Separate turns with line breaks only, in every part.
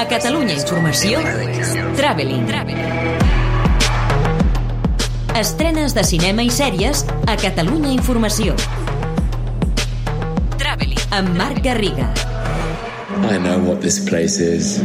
A Catalunya Informació, Traveling. Estrenes de cinema i sèries a Catalunya Informació. Traveling. Amb Marc Garriga.
I know what this place is.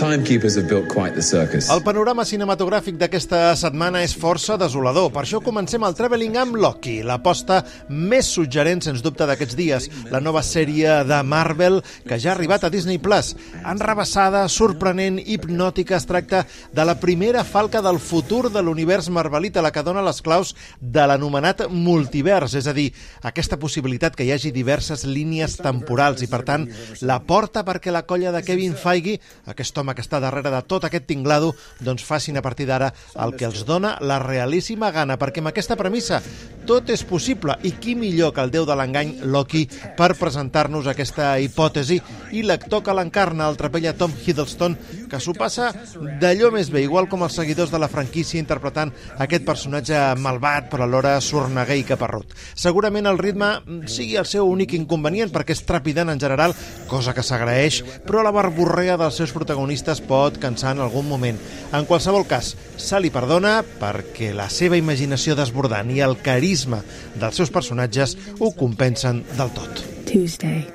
Timekeepers have built quite the circus.
El panorama cinematogràfic d'aquesta setmana és força desolador. Per això comencem el Traveling amb Loki, l'aposta més suggerent, sens dubte, d'aquests dies. La nova sèrie de Marvel que ja ha arribat a Disney+. Plus. Enrabassada, sorprenent, hipnòtica, es tracta de la primera falca del futur de l'univers marvelita, la que dona les claus de l'anomenat multivers, és a dir, aquesta possibilitat que hi hagi diverses línies temporals i, per tant, la porta perquè la colla de Kevin Feige, aquest home que està darrere de tot aquest tinglado, doncs facin a partir d'ara el que els dona la realíssima gana, perquè amb aquesta premissa tot és possible, i qui millor que el déu de l'engany, Loki, per presentar-nos aquesta hipòtesi, i l'actor que l'encarna, el trapella Tom Hiddleston, que s'ho passa d'allò més bé, igual com els seguidors de la franquícia interpretant aquest personatge malvat, però alhora sorneguer i caparrut. Segurament el ritme sigui el seu únic inconvenient, perquè és trepidant en general, cosa que s'agraeix, però la barborrea dels seus protagonistes protagonistes pot cansar en algun moment. En qualsevol cas, se li perdona perquè la seva imaginació desbordant i el carisma dels seus personatges ho compensen del tot.
Tuesday,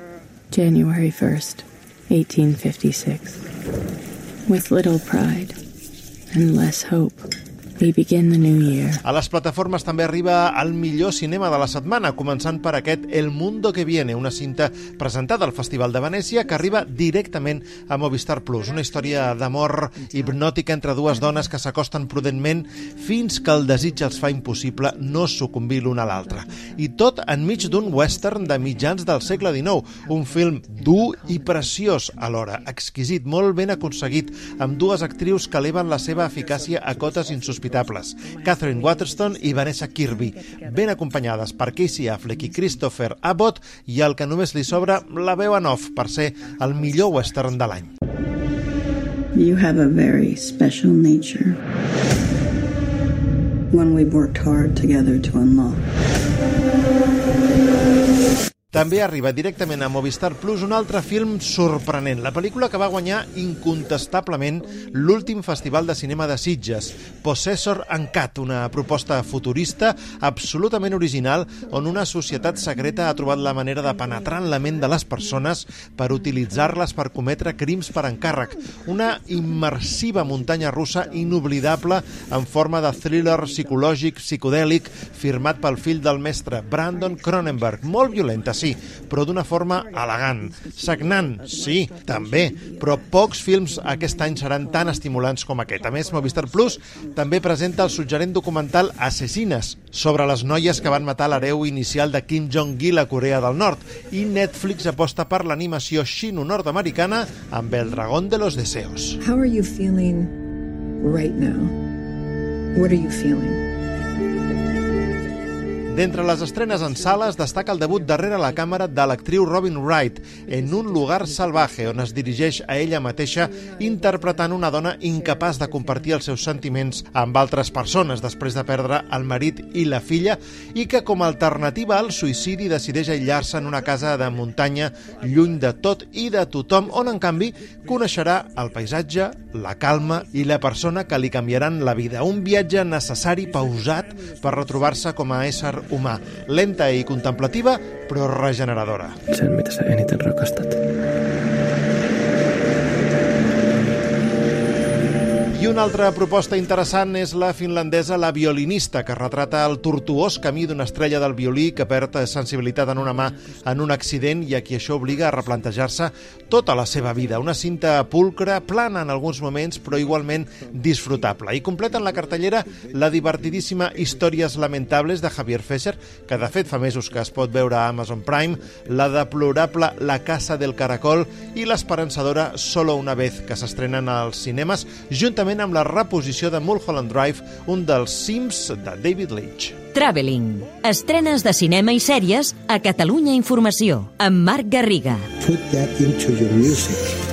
January 1st, 1856. With little pride and less hope. We begin the new year.
A les plataformes també arriba el millor cinema de la setmana, començant per aquest El Mundo que Viene, una cinta presentada al Festival de Venècia que arriba directament a Movistar Plus. Una història d'amor hipnòtica entre dues dones que s'acosten prudentment fins que el desig els fa impossible no sucumbir l'una a l'altra. I tot enmig d'un western de mitjans del segle XIX, un film dur i preciós alhora, exquisit, molt ben aconseguit, amb dues actrius que eleven la seva eficàcia a cotes insospitables insospitables, Catherine Waterston i Vanessa Kirby, ben acompanyades per Casey Affleck i Christopher Abbott i el que només li sobra la veu en off per ser el millor western de l'any.
You have a very special nature. One we've worked hard together to unlock.
També arriba directament a Movistar Plus un altre film sorprenent, la pel·lícula que va guanyar incontestablement l'últim Festival de Cinema de Sitges, Possessor Cat, una proposta futurista absolutament original on una societat secreta ha trobat la manera de penetrar en la ment de les persones per utilitzar-les per cometre crims per encàrrec. Una immersiva muntanya russa inoblidable en forma de thriller psicològic psicodèlic firmat pel fill del mestre, Brandon Cronenberg. Molt violenta, sí, sí, però d'una forma elegant. Sagnant, sí, també, però pocs films aquest any seran tan estimulants com aquest. A més, Movistar Plus també presenta el suggerent documental Assassines, sobre les noies que van matar l'hereu inicial de Kim Jong-il a Corea del Nord, i Netflix aposta per l'animació xino-nord-americana amb El dragón de los deseos.
How are you feeling right now? What are you feeling?
D'entre les estrenes en sales destaca el debut darrere la càmera de l'actriu Robin Wright en Un lugar salvaje, on es dirigeix a ella mateixa interpretant una dona incapaç de compartir els seus sentiments amb altres persones després de perdre el marit i la filla i que com a alternativa al suïcidi decideix aïllar-se en una casa de muntanya lluny de tot i de tothom on en canvi coneixerà el paisatge, la calma i la persona que li canviaran la vida. Un viatge necessari, pausat, per retrobar-se com a ésser humà, lenta i contemplativa, però regeneradora.
Sen, mitä sä eniten rakastat?
I una altra proposta interessant és la finlandesa La violinista, que retrata el tortuós camí d'una estrella del violí que perd sensibilitat en una mà en un accident i a qui això obliga a replantejar-se tota la seva vida. Una cinta pulcra, plana en alguns moments, però igualment disfrutable. I completen la cartellera la divertidíssima Històries lamentables de Javier Fesser, que de fet fa mesos que es pot veure a Amazon Prime, la deplorable La casa del caracol i l'esperançadora Solo una vez, que s'estrenen als cinemes, juntament juntament amb la reposició de Mulholland Drive, un dels cims de David Leitch.
Traveling. Estrenes de cinema i sèries a Catalunya Informació, amb Marc Garriga.
Put that into your music.